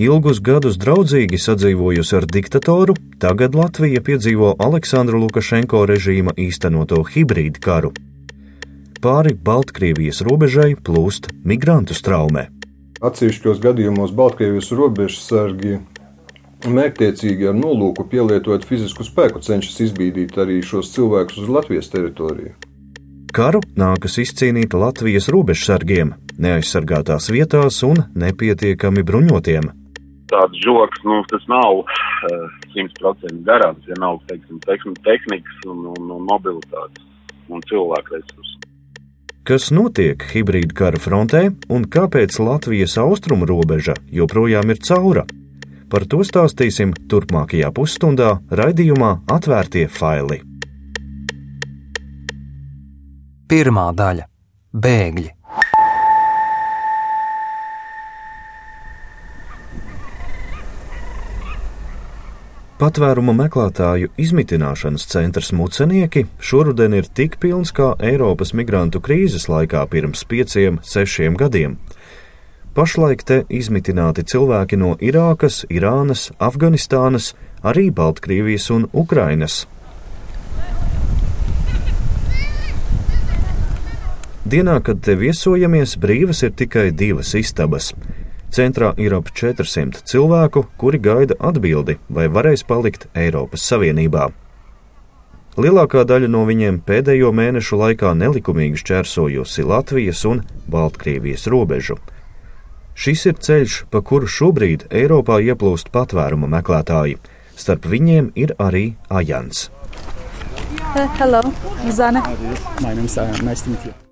Ilgus gadus draudzīgi sadzīvojusi ar diktatoru, tagad Latvija piedzīvo Aleksandra Lukašenko režīma īstenoto hibrīdu karu. Pāri Baltkrievijas robežai plūst migrantu straumē. Atsevišķos gadījumos Baltkrievijas robežsargi mērķtiecīgi ar nolūku pielietojot fizisku spēku cenšas izbīdīt arī šos cilvēkus uz Latvijas teritoriju. Karu nākas izcīnīt Latvijas robežsargiem, neaizsargātās vietās un nepietiekami bruņotiem tāds žoks, nu, tas nav simtprocentīgi uh, garants, ja nav, teiksim, tehnikas un, un, un mobilitātes un cilvēku resursu. Kas notiek hibrīda kara frontē un kāpēc Latvijas austrumu robeža joprojām ir caura? Par to stāstīsim turpmākajā pusstundā raidījumā Atvērtie faili. Pirmā daļa - bēgļi. Patvērumu meklētāju izmitināšanas centrs Mucenieki šoruden ir tik pilns kā Eiropas migrantu krīzes laikā pirms pieciem, sešiem gadiem. Pašlaik te izmitināti cilvēki no Irākas, Irānas, Afganistānas, arī Baltkrievijas un Ukrainas. Dienā, kad te viesojamies, brīvas ir tikai divas istabas Centrā ir ap 400 cilvēku, kuri gaida atbildi, vai varēs palikt Eiropas Savienībā. Lielākā daļa no viņiem pēdējo mēnešu laikā nelikumīgi šķērsojusi Latvijas un Baltkrievijas robežu. Šis ir ceļš, pa kuru šobrīd Eiropā ieplūst patvērumu meklētāji. Starp viņiem ir arī Ajans. Hello, Zana. My name is uh, nice to meet you.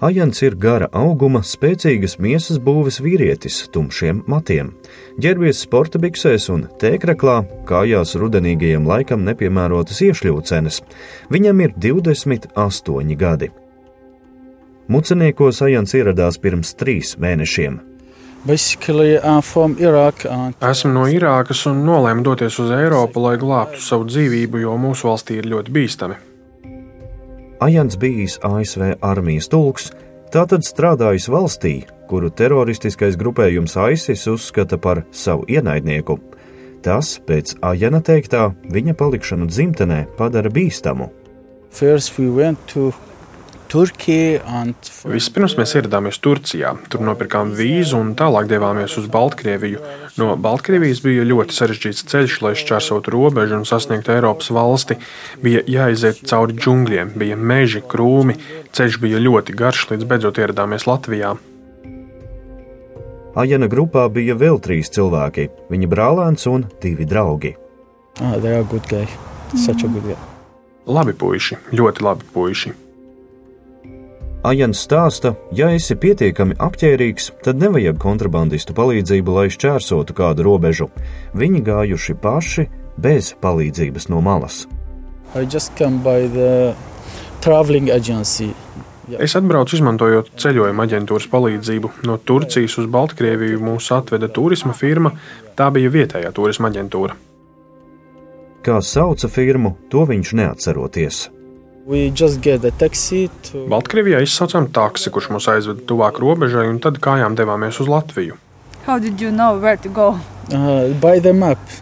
Ajans ir gara auguma, spēcīgas miesas būves vīrietis, tumšiem matiem. Ģērbies sporta biksēs un tēkraklā, kājās rudenīgajam laikam nepiemērotas iešļūcenes. Viņam ir 28 gadi. Muceniekos Ajans ieradās pirms trīs mēnešiem. Esmu no Irākas un nolēmu doties uz Eiropu, lai glābtu savu dzīvību, jo mūsu valstī ir ļoti bīstami. Ajans bijis ASV armijas tulks, tātad strādājis valstī, kuru teroristiskais grupējums ISIS uzskata par savu ienaidnieku. Tas, pēc Ajana teiktā, viņa palikšanu dzimtenē padara bīstamu. First we went to Vispirms mēs ieradāmies Turcijā, tur nopirkām vīzu un tālāk devāmies uz Baltkrieviju. No Baltkrievijas bija ļoti sarežģīts ceļš, lai šķērsotu robežu un sasniegtu Eiropas valsti. Bija jāiziet cauri džungļiem, bija meži, krūmi, ceļš bija ļoti garš, līdz beidzot ieradāmies Latvijā. Ajana grupā bija vēl trīs cilvēki - viņa brālēns un divi draugi. Ah, labi puiši, ļoti labi puiši. Ajans stāsta, ja esi pietiekami apģērbīgs, tad nevajag kontrabandistu palīdzību, lai šķērsotu kādu robežu. Viņi gājuši paši, bez palīdzības no malas. Es atbraucu izmantojot ceļojuma aģentūras palīdzību. No Turcijas uz Baltkrieviju mūs atveda turisma firma, tā bija vietējā turisma aģentūra. Kā sauca firmu, to viņš neatceroties. To... Baltkrievijā izsaucām taksi, kurš mūs aizveda tuvāk robežai, un tad kājām devāmies uz Latviju. You know uh,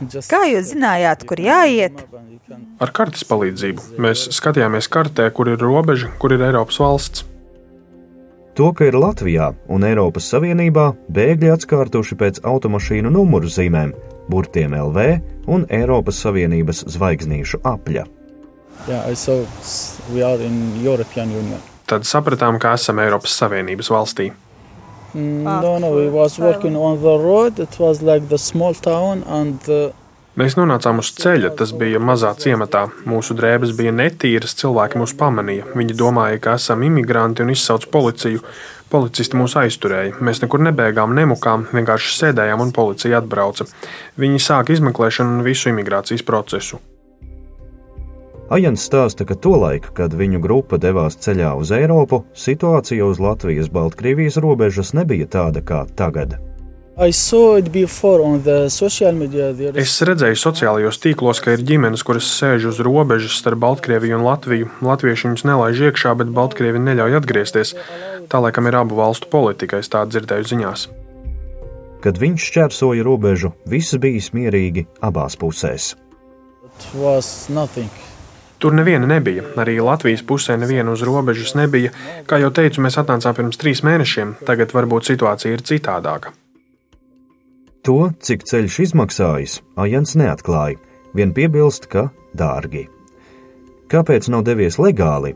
Just... Kā jūs zinājāt, kur jāiet? Ar kartes palīdzību. Mēs skatījāmies kartē, kur ir robeža, kur ir Eiropas valsts. To, ka ir Latvijā un Eiropas Savienībā, bēgļi atskārtuši pēc automašīnu numuru zīmēm, burtiem LV un Eiropas Savienības zvaigznīšu apļa. Yeah, Tad sapratām, ka esam Eiropas Savienības valstī. Mm, no, no, we was working on the road. It was like the small town and the Mēs nonācām uz ceļa, tas bija mazā ciematā. Mūsu drēbes bija netīras, cilvēki mūs pamanīja. Viņi domāja, ka esam imigranti un izsauca policiju. Policisti mūs aizturēja. Mēs nekur nebēgām, nemukām, vienkārši sēdējām un policija atbrauca. Viņi sāka izmeklēšanu un visu imigrācijas procesu. Ajans stāsta, ka tolaik, kad viņu grupa devās ceļā uz Eiropu, situācija uz Latvijas-Baltkrievijas robežas nebija tāda kā tagad. Es redzēju sociālajos tīklos, ka ir ģimenes, kuras sēž uz robežas starp Baltkrieviju un Latviju. Latvieši viņus nelaiž iekšā, bet Baltkrievi neļauj atgriezties. Tā laikam ir abu valstu politika, es tā dzirdēju ziņās. Kad viņš šķērsoja robežu, viss bija mierīgi abās pusēs. It was nothing. Tur neviena nebija. Arī Latvijas pusē neviena uz robežas nebija. Kā jau teicu, mēs atnācām pirms trīs mēnešiem. Tagad varbūt situācija ir citādāka. To, cik ceļš izmaksājis, Ajans neatklāja. Vien piebilst, ka dārgi. Kāpēc nav devies legāli?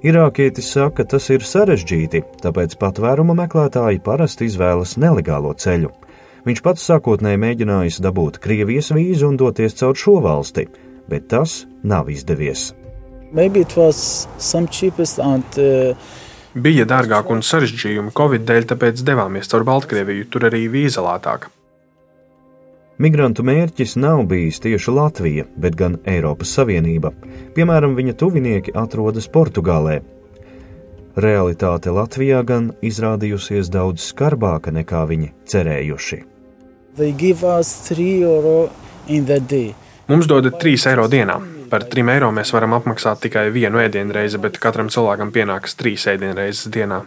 Irākietis saka, tas ir sarežģīti, tāpēc patvēruma meklētāji parasti izvēlas nelegālo ceļu. Viņš pats sākotnēji mēģinājis dabūt Krievijas vīzu un doties caur šo valsti, bet tas nav izdevies. Maybe it was some cheapest and uh, Bija dārgāk un sarežģījumi Covid dēļ, tāpēc devāmies caur Baltkrieviju, tur arī vīza lētāka. Migrantu mērķis nav bijis tieši Latvija, bet gan Eiropas Savienība. Piemēram, viņa tuvinieki atrodas Portugālē. Realitāte Latvijā gan izrādījusies daudz skarbāka nekā viņi cerējuši. they give us three euro in the day. Mums dod 3 eiro dienā. Par 3 eiro mēs varam apmaksāt tikai vienu ēdienreizi, bet katram cilvēkam pienākas 3 ēdienreizes dienā.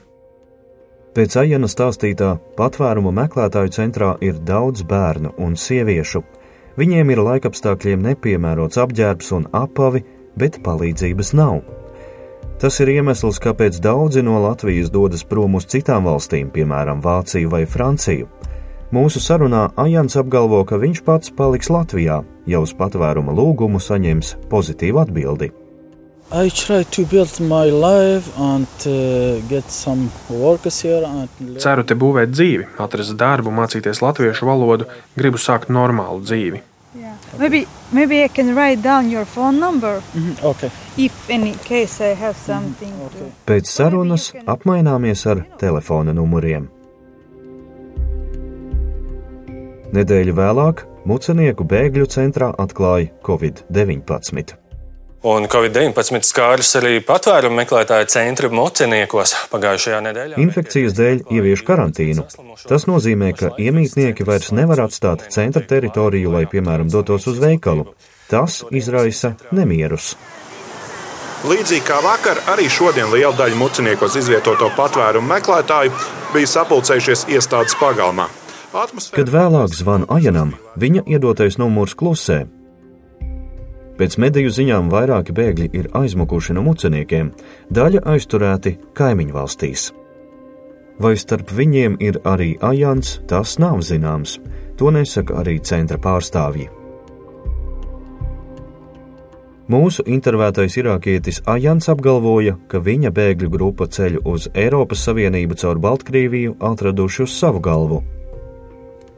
Pēc Ajana stāstītā patvērumu meklētāju centrā ir daudz bērnu un sieviešu. Viņiem ir laikapstākļiem nepiemērots apģērbs un apavi, bet palīdzības nav. Tas ir iemesls, kāpēc daudzi no Latvijas dodas prom uz citām valstīm, piemēram, Vāciju vai Franciju. Mūsu sarunā Ajans apgalvo, ka viņš pats paliks Latvijā, ja uz patvēruma lūgumu saņems pozitīvu atbildi. I try to build my life and uh, get some workers here and learn. Ceru te būvēt dzīvi, atrast darbu, mācīties latviešu valodu, gribu sākt normālu dzīvi. Yeah. Maybe maybe I can write down your phone number Mhm, Okay. if any case I have something to. Pēc sarunas apmaināmies ar telefona numuriem. Nedēļu vēlāk Mucenieku bēgļu centrā atklāja Covid-19. Un Covid-19 skārus arī patvērumu meklētāju centra moceniekos pagājušajā nedēļā. Infekcijas dēļ ievieš karantīnu. Tas nozīmē, ka iemītnieki vairs nevar atstāt centra teritoriju, lai, piemēram, dotos uz veikalu. Tas izraisa nemierus. Līdzīgi kā vakar, arī šodien liela daļa muciniekos izvietoto patvērumu meklētāju bija sapulcējušies iestādes pagalmā. Kad vēlāk zvanu Ajanam, viņa iedotais numurs klusē. Pēc mediju ziņām vairāki bēgļi ir aizmukuši no muceniekiem, daļa aizturēti kaimiņu valstīs. Vai starp viņiem ir arī Ajans, tas nav zināms. To nesaka arī centra pārstāvji. Mūsu intervētais irākietis Ajans apgalvoja, ka viņa bēgļu grupa ceļu uz Eiropas Savienību caur Baltkrieviju atraduši uz savu galvu.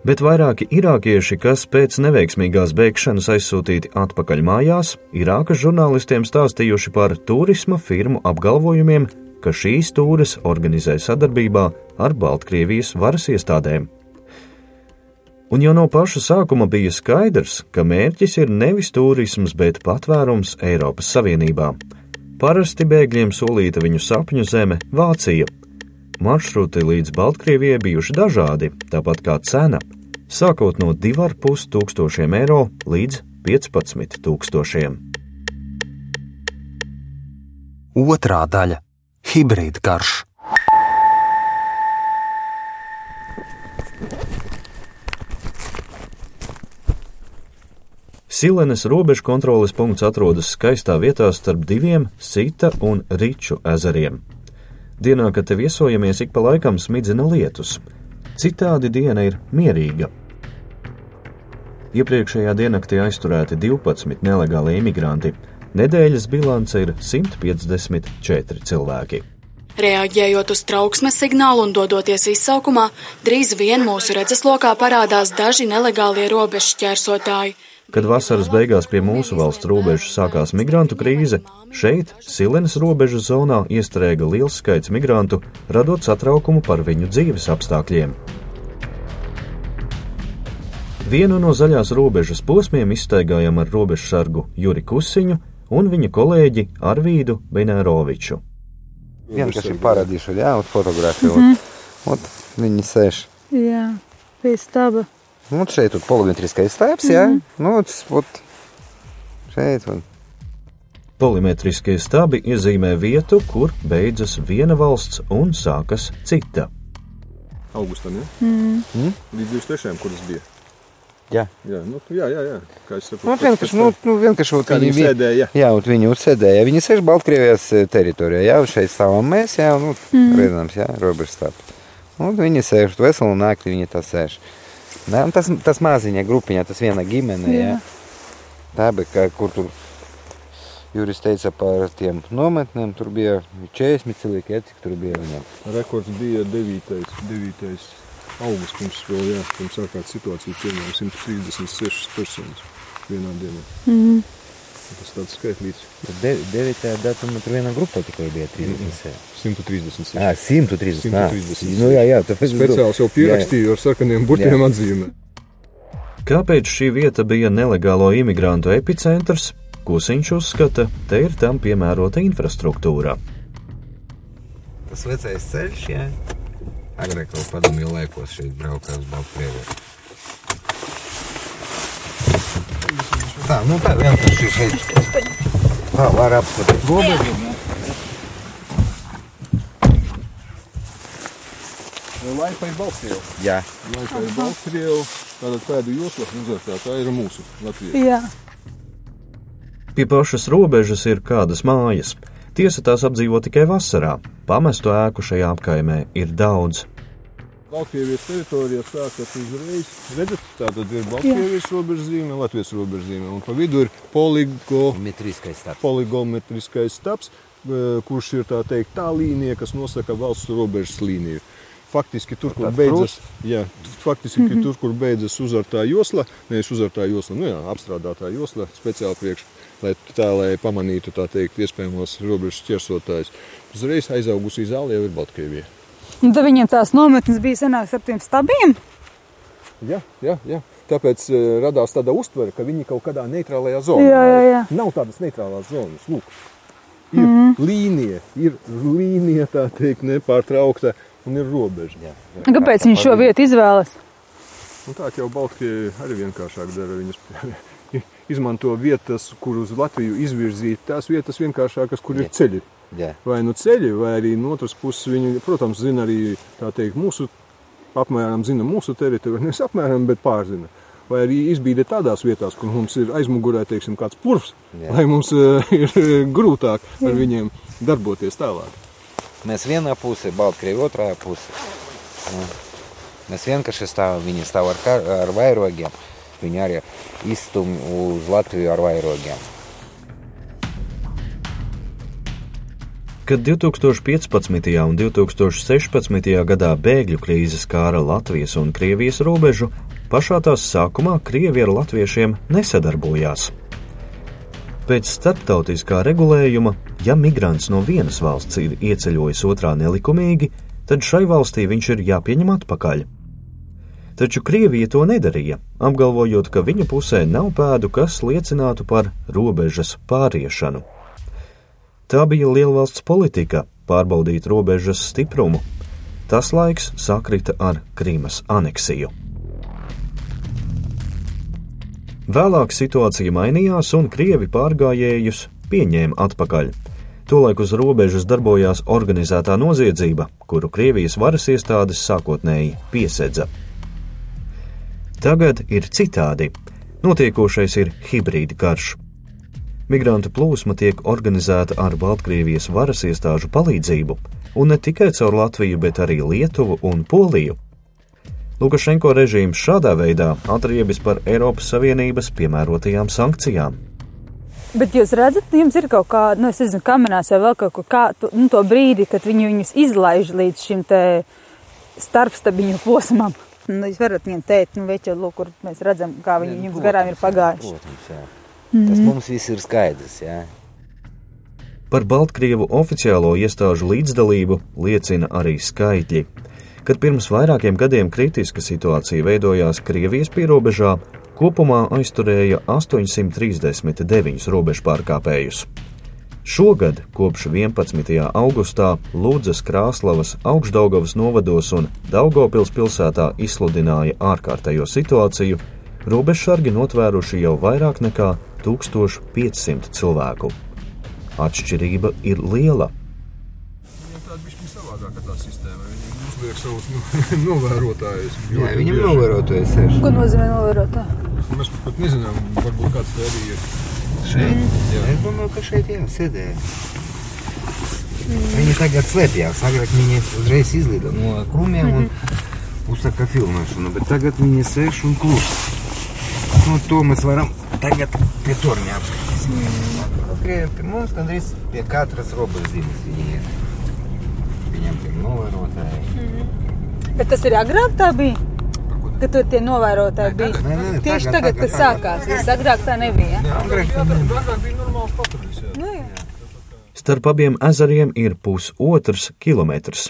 Bet vairāki irākieši, kas pēc neveiksmīgās bēgšanas aizsūtīti atpakaļ mājās, Irākas žurnālistiem stāstījuši par turisma firmu apgalvojumiem, ka šīs tūres organizē sadarbībā ar Baltkrievijas varas iestādēm. Un jau no paša sākuma bija skaidrs, ka mērķis ir nevis turisms, bet patvērums Eiropas Savienībā. Parasti bēgļiem solīta viņu sapņu zeme - Vācija. Maršruti līdz Baltkrievijai bijuši dažādi, tāpat kā cena - sākot no 2,5 tūkstošiem eiro līdz 15 tūkstošiem. Otrā daļa - hibrīda karš. Silenes robežu kontroles punkts atrodas skaistā vietā starp diviem Sita un Riču ezeriem. Dienā, kad te viesojamies, ik pa laikam smidzina lietus. Citādi diena ir mierīga. Iepriekšējā diennaktī aizturēti 12 nelegāli imigranti. Nedēļas bilance ir 154 cilvēki. Reaģējot uz trauksmes signālu un dodoties izsaukumā, drīz vien mūsu redzeslokā parādās daži nelegālie robežu ķērsotāji. Kad vasaras beigās pie mūsu valsts robežas sākās migrantu krīze, šeit, Silenes robežas zonā, iestrēga liels skaits migrantu, radot satraukumu par viņu dzīves apstākļiem. Vienu no zaļās robežas posmiem izstaigājām ar robežsargu Juri Kusiņu un viņa kolēģi Arvīdu Benēroviču. Vienkārši parādīšu, jā, un fotografiju. Mm -hmm. Un viņi sēž. Jā, pie staba. Un šeit ir polimetriskais stāvs, jā. Mm -hmm. Nu, ot, šeit. Un... Polimetriskie stabi iezīmē vietu, kur beidzas viena valsts un sākas cita. augustam, ja? Mm. Mm? Līdz 23. kur tas bija. Jā. Jā, nu, jā, jā, jā. Kā es saprotu, Nu, vienkārši, nu, nu, vienkārši Kā viņi vi- sēdēja, jā. Ot viņi sēdēja. Viņi sēž Baltkrievijas eh, teritorijā, jā, un šeit stāvam mēs, jā, nu, Mhm. redzams, jā, robežas stāv. Un viņi sēž, veselu nakti viņi tā sēž. Nē, un tas, tas maziņa grupiņa, tas viena ģimene, jā. Jā. Tā bija, kā, kur tur Juris teica par tiem nometnēm, tur bija 40 cilvēki, jā, cik tur bija viņam. Rekords bija 9. 9. augusts, pirms vēl, jā, pirms ārkārtas situācija pieņēma 136 personas vienā dienā. Mm. Tas tāds skaitlīts. Bet 9. datumā tur viena grupa tikai bija 30. 136. Ā, 130. ā. 136. Nu, jā, jā, tāpēc Speciāls jau pierakstīju ar sarkaniem burtiem atzīmē. Kāpēc šī vieta bija nelegālo imigrantu epicentrs? Kusiņš uzskata, te ir tam piemērota infrastruktūra. Tas vecais ceļš, jā. Agrāk jau padomju laikos šeit braukā uz Tā, nu tā vienkārši šeit. Tā var apskatīt robežu. Laipa ir Baltkrievu. Jā. Laipa ir Baltkrievu. Tātad pēdu josla uzvērtā. Tā ir mūsu Latvija. Jā. Pie pašas robežas ir kādas mājas. Tiesa tās apdzīvo tikai vasarā. Pamestu ēku šajā apkaimē ir daudz. Baltkrievijas teritorijā sākas uzreiz. Redzat, tā tad ir Baltkrievijas robežzīme, Latvijas robežzīme. Un pa vidu ir poligometriskais staps. Poligometriskais staps, eh, kurš ir tā teikt tā līnija, kas nosaka valsts robežas līniju. Faktiski tur, kur beidzas, jā, faktiski Mhm. tur, kur beidzas uzartā josla, nevis uzartā josla, nu jā, apstrādātā josla, speciāli priekš, lai tā, lai pamanītu, tā teikt, iespējamos robežas ķersotājus. Uzreiz aizaugusi zāle jau ir Baltkrievija. Un tad viņiem tās nometnes bija senāks ar tiem stabiem. Jā, jā, jā. Tāpēc uh, radās tāda uztvere, ka viņi kaut kādā neitrālajā zonā Jā, jā, ir. jā. Nav tādas neitrālās zonas. Lūk, ir mm. līnija, ir līnija, tā teikt, nepārtraukta un ir robeža. Jā, Kāpēc viņi šo vietu izvēlas? Un tā jau Baltkrievija arī vienkāršāk dara. Viņas izmanto vietas, kur uz Latviju izvirzīt tās vietas vienkāršākas, kur ir ceļi. Jā. Vai nu ceļi, vai arī no otras puses viņi, protams, zina arī tā teikt, mūsu, apmēram zina mūsu teritoriju, nevis apmēram, bet pārzina. Vai arī izbīda tādās vietās, kur mums ir aizmugurē, teiksim, kāds purvs, Jā. lai mums eh, ir grūtāk ar viņiem darboties tālāk. Mēs vienā pusē, Baltkrievija otrā pusē. Mēs vienkārši stāvam, viņi stāv ar, ar vairogiem. Viņi arī izstumj uz Latviju ar vairogiem. Kad 2015. un 2016. gadā bēgļu krīze skāra Latvijas un Krievijas robežu, pašā tās sākumā Krievi ar latviešiem nesadarbojās. Pēc starptautiskā regulējuma, ja migrants no vienas valsts ir ieceļojis otrā nelikumīgi, tad šai valstī viņš ir jāpieņem atpakaļ. Taču Krievija to nedarīja, apgalvojot, ka viņa pusē nav pēdu, kas liecinātu par robežas pāriešanu. Tā bija lielvalsts politika - pārbaudīt robežas stiprumu. Tas laiks sakrita ar Krīmas aneksiju. Vēlāk situācija mainījās, un krievi pārgājējus pieņēma atpakaļ. Tolaik uz robežas darbojās organizētā noziedzība, kuru Krievijas varas iestādes sākotnēji piesedza. Tagad ir citādi. Notiekošais ir hibrīda karš. Migrantu plūsma tiek organizēta ar Baltkrievijas varas iestāžu palīdzību, un ne tikai caur Latviju, bet arī Lietuvu un Poliju. Lukašenko režīms šādā veidā atriebis par Eiropas Savienības piemērotajām sankcijām. Bet jūs redzat, jums ir kaut kāda, nu, es nezinu, kamerās vai vēl kaut ko tādu, nu, to brīdi, kad viņi viņus izlaiž līdz šim te starpstabiņu posmam. Nu, jūs varat viņiem teikt, nu, veķi, lūk, kur mēs redzam, kā viņi jums garām ir pagājuši. Protams, jā. Tas mums viss ir skaidrs. Jā. Par Baltkrievu oficiālo iestāžu līdzdalību liecina arī skaitļi. Kad pirms vairākiem gadiem kritiska situācija veidojās Krievijas pierobežā, kopumā aizturēja 839 robežu pārkāpējus. Šogad, kopš 11. augustā, Lūdzes, Krāslavas, Augstdaugavas novados un Daugopils pilsētā izsludināja ārkārtējo situāciju, robežsargi notvēruši jau vairāk nekā 1500 cilvēku. Atšķirība ir liela. Uzliek liek savus nu, novērotājus. Jā, viņam novērotājs ir. Ko nozīmē novērotā? Mēs pat nezinām, varbūt kāds te arī ir. Šeit? Jā. Es domāju, ka šeit jā, sēdēja. Mm. Viņi tagad slēpjās. Agrāk viņi uzreiz izlida no krūmiem un uzsaka filmēšanu, bet tagad viņi sēž un klusa. Nu, to mēs varam tagad pie torņa apskatīties. Mm. Pie mums gandrīz pie katras robežzīmes viņi ir. Viņam ir novērotāji. Mm. Bet tas ir agrāk tā bija? Kad tur tie novērotāji bija. Nē, nē, Tieši tagad, tagad, tagad, kad sākās. Tas agrāk tā nebija. Jā, agrāk bija normāls jā. Starp abiem ezeriem ir pusotrs kilometrs.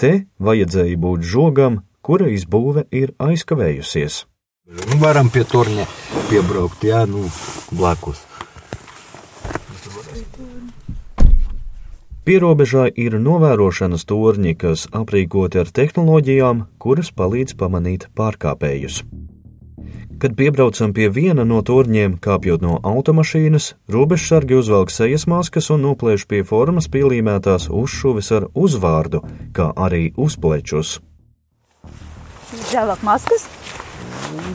Te vajadzēja būt žogam, kura izbūve ir aizkavējusies. Nu, varam pie torņa piebraukt, jā, nu, blakus. Pierobežā ir novērošanas torņi, kas aprīkoti ar tehnoloģijām, kuras palīdz pamanīt pārkāpējus. Kad piebraucam pie viena no torņiem, kāpjot no automašīnas, robežsargi uzvelk sejas maskas un noplēš pie formas pielīmētās uzšuves ar uzvārdu, kā arī uzplečus. Žēlāk maskas.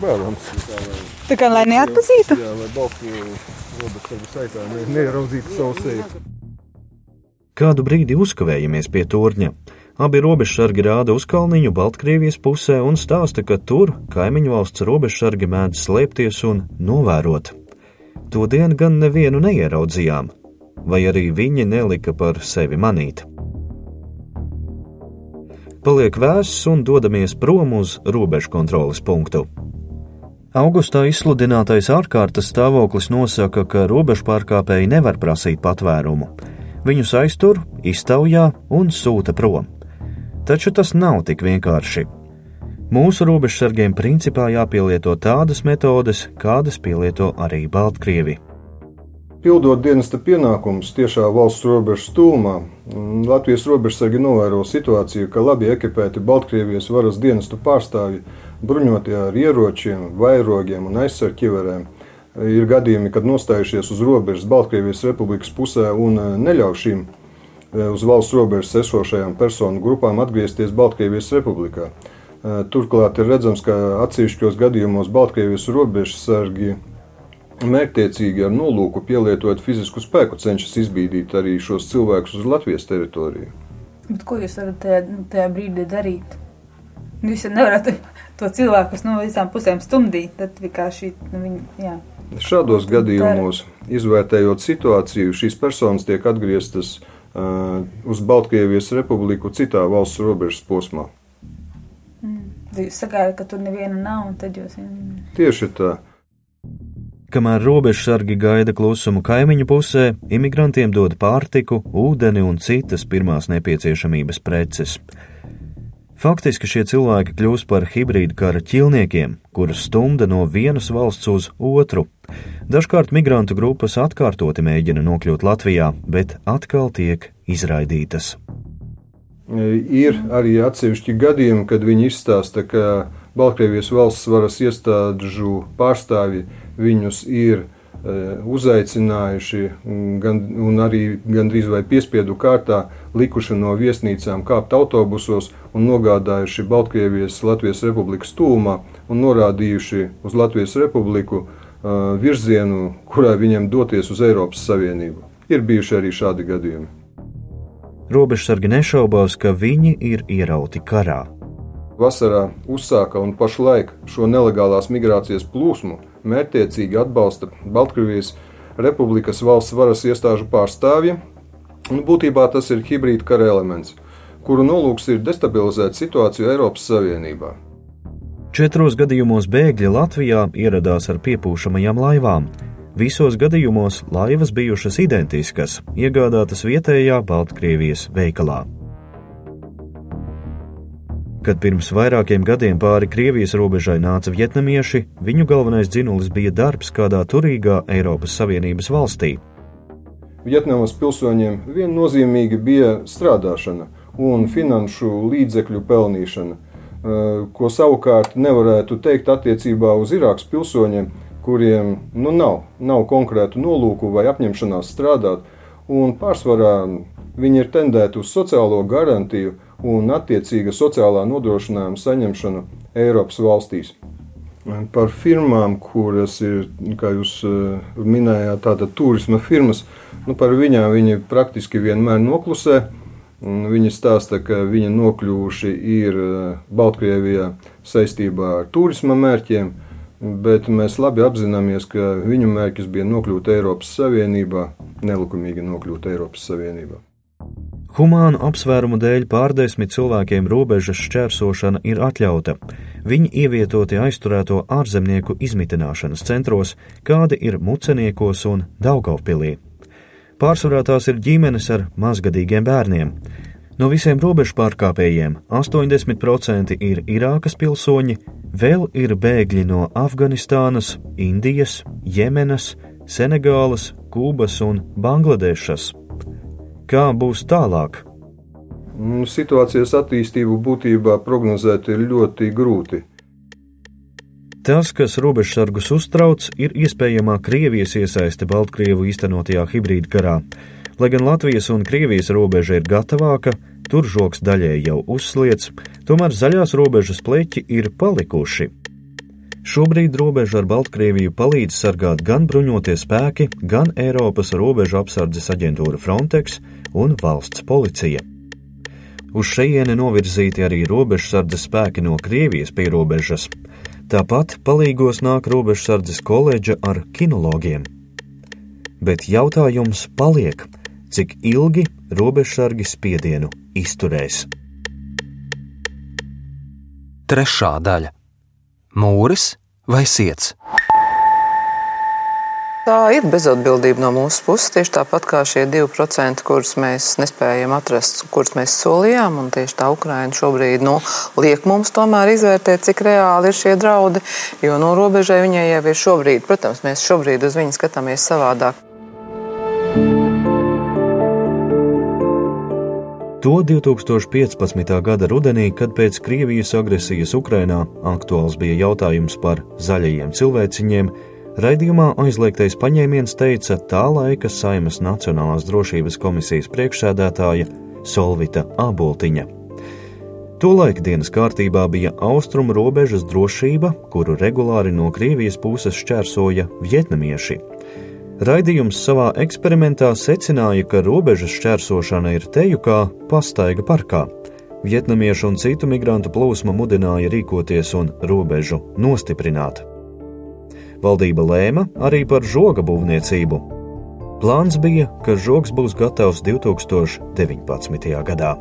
Bērns. Tā kā lai neatpazītu. Jā, lai balstu robežsargu saitā ne, neieraudzītu savu seju. Kādu brīdi uzkavējamies pie torņa. Abi robežsargi rāda uz kalniņu Baltkrievijas pusē un stāsta, ka tur kaimiņu valsts robežsargi mēdz slēpties un novērot. To dienu gan nevienu neieraudzījām, vai arī viņi nelika par sevi manīt. Paliek vēss un dodamies prom uz robežu kontroles punktu. Augustā izsludinātais ārkārtas stāvoklis nosaka, ka robežu pārkāpēji nevar prasīt patvērumu. Viņus aiztur, iztaujā un sūta prom. Taču tas nav tik vienkārši. Mūsu robežsargiem principā jāpielieto tādas metodes, kādas pielieto arī Baltkrievi. Pildot dienesta pienākumus tiešā valsts robežas tūmā, Latvijas robežsargi novēro situāciju, ka labi ekipēti Baltkrievijas varas dienestu pārstāvji bruņotie ar ieročiem, vairogiem un aizsargķiverēm ir gadījumi, kad nostājušies uz robežas Baltkrievijas republikas pusē un neļauj šīm uz valsts robežas esošajām personu grupām atgriezties Baltkrievijas republikā. Turklāt ir redzams, ka atsevišķos gadījumos Baltkrievijas robežsargi mērķtiecīgi ar nolūku pielietot fizisku spēku cenšas izbīdīt arī šos cilvēkus uz Latvijas teritoriju. Bet ko jūs varat tajā, nu, tajā brīdī darīt? Nu, Jūs nevarat to cilvēku no visām pusēm stumdīt. Tad vienkārši nu, viņi, jā. Šādos gadījumos, izvērtējot situāciju, šīs personas tiek atgrieztas uh, uz Baltkrievijas republiku citā valsts robežas posmā. Mm. Jūs sagājat, ka tur neviena nav, un tad jūs. Tieši tā. Kamēr robežsargi gaida klusumu kaimiņu pusē, imigrantiem dod pārtiku, ūdeni un citas pirmās nepieciešamības preces. Faktiski šie cilvēki kļūst par hibrīdu kara ķilniekiem, kurus stumda no vienas valsts uz otru. Dažkārt migrantu grupas atkārtoti mēģina nokļūt Latvijā, bet atkal tiek izraidītas. Ir arī atsevišķi gadījumi, kad viņi izstāsta, ka Baltkrievijas valsts varas iestāžu pārstāvji viņus ir e, uzaicinājuši gan, un arī gandrīz vai piespiedu kārtā likuši no viesnīcām kāpt autobusos un nogādājuši Baltkrievijas Latvijas Republikas tūmā un norādījuši uz Latvijas Republiku uh, virzienu, kurā viņiem doties uz Eiropas Savienību. Ir bijuši arī šādi gadījumi. Robežsargi nešaubās, ka viņi ir ierauti karā. Vasarā uzsāka un pašlaik šo nelegālās migrācijas plūsmu mērķtiecīgi atbalsta Baltkrievijas Republikas valsts varas iestāžu pārstāvji. Un būtībā tas ir hibrīda kara elements, kuru nolūks ir destabilizēt situāciju Eiropas Savienībā. Četros gadījumos bēgļi Latvijā ieradās ar piepūšamajām laivām. Visos gadījumos laivas bijušas identiskas, iegādātas vietējā Baltkrievijas veikalā. Kad pirms vairākiem gadiem pāri Krievijas robežai nāca vietnamieši, viņu galvenais dzinulis bija darbs kādā turīgā Eiropas Savienības valstī. Vietnamas pilsoņiem viennozīmīgi bija strādāšana un finanšu līdzekļu pelnīšana, eh, ko savukārt nevarētu teikt attiecībā uz Irākas pilsoņiem, kuriem nu, nav, nav konkrētu nolūku vai apņemšanās strādāt, un pārsvarā viņi ir tendēti uz sociālo garantiju un attiecīga sociālā nodrošinājuma saņemšanu Eiropas valstīs. Par firmām, kuras ir, kā jūs minējāt, tāda turisma firmas, nu, par viņām viņi praktiski vienmēr noklusē. Viņi stāsta, ka viņi nokļuvuši ir Baltkrievijā saistībā ar turisma mērķiem, bet mēs labi apzināmies, ka viņu mērķis bija nokļūt Eiropas Savienībā, nelikumīgi nokļūt Eiropas Savienībā. Humānu apsvērumu dēļ pārdesmit cilvēkiem robežas šķērsošana ir atļauta. Viņi ievietoti aizturēto ārzemnieku izmitināšanas centros, kādi ir Muceniekos un Daugavpilī. Pārsvarā tās ir ģimenes ar mazgadīgiem bērniem. No visiem robežu pārkāpējiem 80% ir Irākas pilsoņi, vēl ir bēgļi no Afganistānas, Indijas, Jemenas, Senegālas, Kūbas un Bangladešas. Kā būs tālāk? Nu, situācijas attīstību būtībā prognozēt ir ļoti grūti. Tas, kas robežsargus uztrauc, ir iespējamā Krievijas iesaiste Baltkrievu īstenotajā hibrīda karā. Lai gan Latvijas un Krievijas robeža ir gatavāka, tur žoks daļēji jau uzsliets, tomēr zaļās robežas pleķi ir palikuši. Šobrīd robežu ar Baltkrieviju palīdz sargāt gan bruņotie spēki, gan Eiropas robežu apsardzes aģentūra Frontex un valsts policija. Uz šejieni novirzīti arī robežsardzes spēki no Krievijas pierobežas. Tāpat palīgos nāk robežsardzes koledža ar kinologiem. Bet jautājums paliek, cik ilgi robežsargi spiedienu izturēs. Trešā daļa mūris vai siets. Tā ir bezatbildība no mūsu puses, tieši tāpat kā šie 2%, kurus mēs nespējam atrast, kurus mēs solījām. Tieši tā Ukraina šobrīd nu, liek mums tomēr izvērtēt, cik reāli ir šie draudi. Jo no robežai viņai jau ir šobrīd, protams, mēs šobrīd uz viņu skatāmies savādāk. To 2015. gada rudenī, kad pēc Krievijas agresijas Ukrainā aktuāls bija jautājums par zaļajiem cilvēciņiem, raidījumā aizliegtais paņēmiens teica tā laika Saimas Nacionālās drošības komisijas priekšsēdētāja Solvita Aboltiņa. Tolaik dienas kārtībā bija austrumu robežas drošība, kuru regulāri no Krievijas puses šķērsoja vietnamieši. Raidījums savā eksperimentā secināja, ka robežas šķērsošana ir teju kā pastaiga parkā. Vietnamiešu un citu migrantu plūsma mudināja rīkoties un robežu nostiprināt. Valdība lēma arī par žoga būvniecību. Plāns bija, ka žogs būs gatavs 2019. gadā.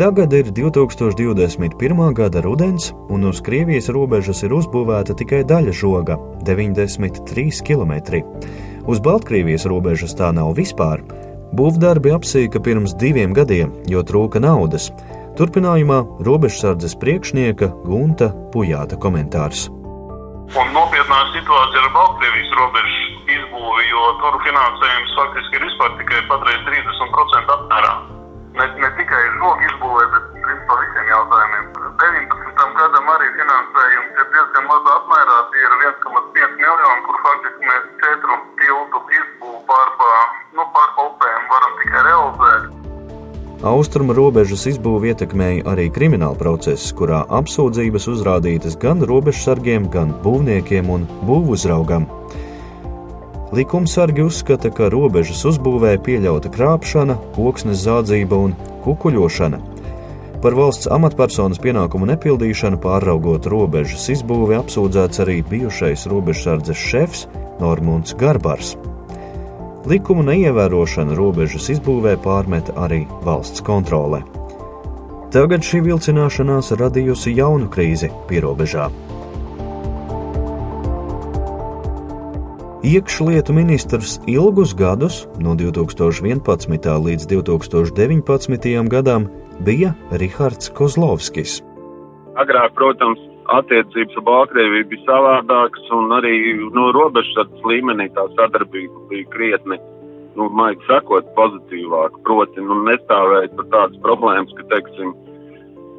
Tagad ir 2021. gada rudens, un uz Krievijas robežas ir uzbūvēta tikai daļa žoga - 93 km. Uz Baltkrievijas robežas tā nav vispār. Būvdarbi apsīka pirms diviem gadiem, jo trūka naudas. Turpinājumā robežsardzes priekšnieka Gunta Pujāta komentārs. Un nopietnā situācija ar Baltkrievijas robežu izbūvi, jo tur finansējums faktiski ir vispār tikai patreiz 30% apmērā ne, ne tikai žogu izbūvē, bet principā visiem jautājumiem. 19. gadam arī finansējums ir diezgan mazā apmērā, tie ir 1,5 miljoni, kur faktiski mēs četru tiltu izbūvu pārpā, nu, pārpā upēm varam tikai realizēt. Austrumu robežas izbūve ietekmēja arī krimināla process, kurā apsūdzības uzrādītas gan robežsargiem, gan būvniekiem un būvuzraugam. Likumsargi uzskata, ka robežas uzbūvē pieļauta krāpšana, koksnes zādzība un kukuļošana. Par valsts amatpersonas pienākumu nepildīšanu pāraugot robežas izbūvi apsūdzēts arī bijušais robežsardzes šefs Normons Garbars. Likumu neievērošana robežas izbūvē pārmeta arī valsts kontrole. Tagad šī vilcināšanās radījusi jaunu krīzi pierobežā. Iekšlietu ministrs ilgus gadus, no 2011. līdz 2019. gadam, bija Rihards Kozlovskis. Agrāk, protams, attiecības ar Baltkrieviju bija savādākas, un arī no robežsardzes līmenī tā sadarbība bija krietni, nu, maigi sakot, pozitīvāka. Proti, nu, nestāvēja par tādas problēmas, ka, teiksim,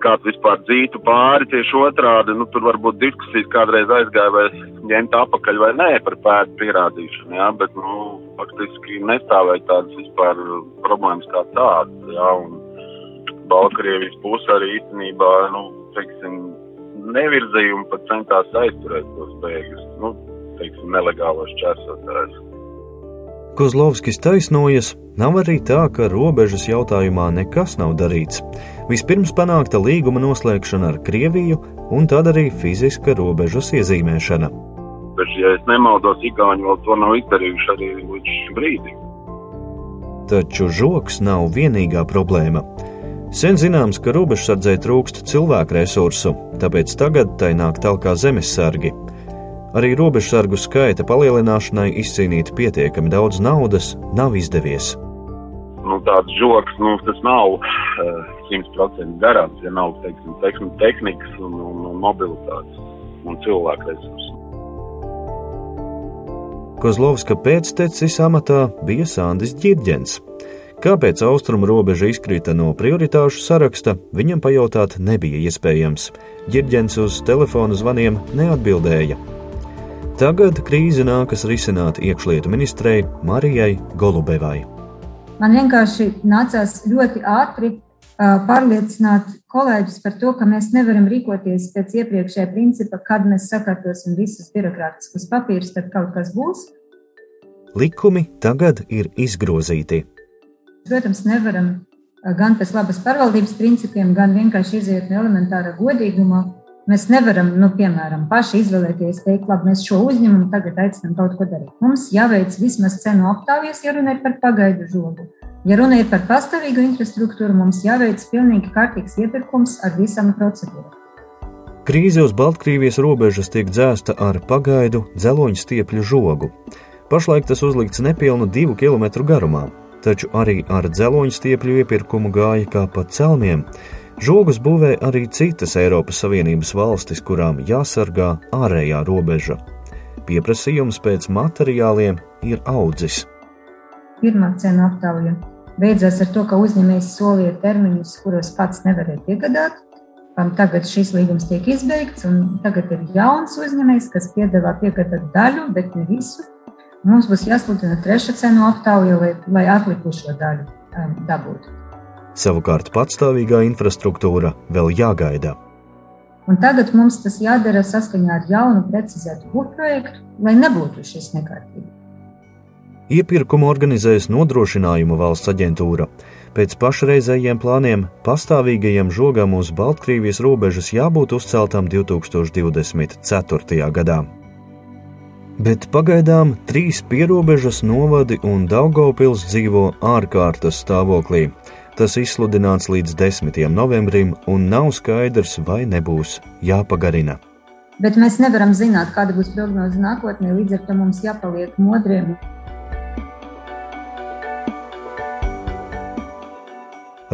kāds vispār dzītu pāri, tieši otrādi, nu, tur varbūt diskusijas kādreiz aizgāja, vai ņemt apakaļ vai nē par pēdu pierādīšanu, jā, bet, nu, faktiski nestāvēja tādas vispār problēmas kā tādas, jā, un Baltkrievijas puse arī īstenībā, nu, teiksim, nevirzīja un pat centās aizturēt tos bēgļus, nu, teiksim, nelegālos čērsotājus. Kozlovskis taisnojas, nav arī tā, ka robežas jautājumā nekas nav darīts. Vispirms panākta līguma noslēgšana ar Krieviju, un tad arī fiziska robežas iezīmēšana. Bet, ja es nemaldos, Igauni vēl to nav izdarījuši arī līdz šim brīdim. Taču žoks nav vienīgā problēma. Sen zināms, ka robežsardzē trūkst cilvēku resursu, tāpēc tagad tai nāk talkā zemesargi. Arī robežsargu skaita palielināšanai izcīnīt pietiekami daudz naudas nav izdevies. Nu, tāds joks, nu, tas nav simtprocentīgi uh, garants, ja nav teiksim, tehnikas un, un, un mobilitātes un cilvēku resursu. Kozlovska pēctecis amatā bija Sandis Girģens. Kāpēc austrumu robeža izkrita no prioritāšu saraksta, viņam pajautāt nebija iespējams. Girģens uz telefona zvaniem neatbildēja. Tagad krīze nākas risināt iekšlietu ministrei Marijai Golubevai. Man vienkārši nācās ļoti ātri pārliecināt kolēģus par to, ka mēs nevaram rīkoties pēc iepriekšējā principa, kad mēs sakārtosim visus birokrātiskus papīrus, tad kaut kas būs. Likumi tagad ir izgrozīti. Protams, nevaram gan pēc labas pārvaldības principiem, gan vienkārši iziet no elementāra godīguma Mēs nevaram, nu, piemēram, paši izvēlēties, teikt, labi, mēs šo uzņēmumu tagad aicinām kaut ko darīt. Mums jāveic vismaz cenu aptaujas, ja runa ir par pagaidu žogu. Ja runa ir par pastāvīgu infrastruktūru, mums jāveic pilnīgi kārtīgs iepirkums ar visām procedūrām. Krīze uz Baltkrievijas robežas tiek dzēsta ar pagaidu dzeloņu stiepļu žogu. Pašlaik tas uzlikts nepilnu divu kilometru garumā, taču arī ar dzeloņu stiepļu iepirkumu gāja kā pa celmiem. Žogus būvē arī citas Eiropas Savienības valstis, kurām jāsargā ārējā robeža. Pieprasījums pēc materiāliem ir audzis. Pirmā cena aptauja beidzās ar to, ka uzņēmējs solīja termiņus, kuros pats nevarēja piegādāt. Tagad šis līgums tiek izbeigts, un tagad ir jauns uzņēmējs, kas piedāvā piegādāt daļu, bet ne visu. Mums būs jāsludina trešā cenu aptauja, lai, lai atlikušo daļu um, dabūtu. Savukārt patstāvīgā infrastruktūra vēl jāgaida. Un tagad mums tas jādara saskaņā ar jaunu, precizētu būvprojektu, lai nebūtu šis nekārtības. Iepirkumu organizēs nodrošinājuma valsts aģentūra. Pēc pašreizējiem plāniem pastāvīgajam žogam uz Baltkrievijas robežas jābūt uzceltam 2024. gadā. Bet pagaidām trīs pierobežas novadi un Daugopils dzīvo ārkārtas stāvoklī. Tas izsludināts līdz 10. novembrim, un nav skaidrs, vai nebūs jāpagarina. Bet mēs nevaram zināt, kāda būs prognoze nākotnē, līdz ar to mums jāpaliek modriem.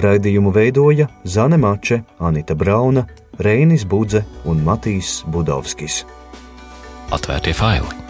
Raidījumu veidoja Zane Mače, Anita Brauna, Reinis Budze un Matīs Budovskis. Atvērtie faili!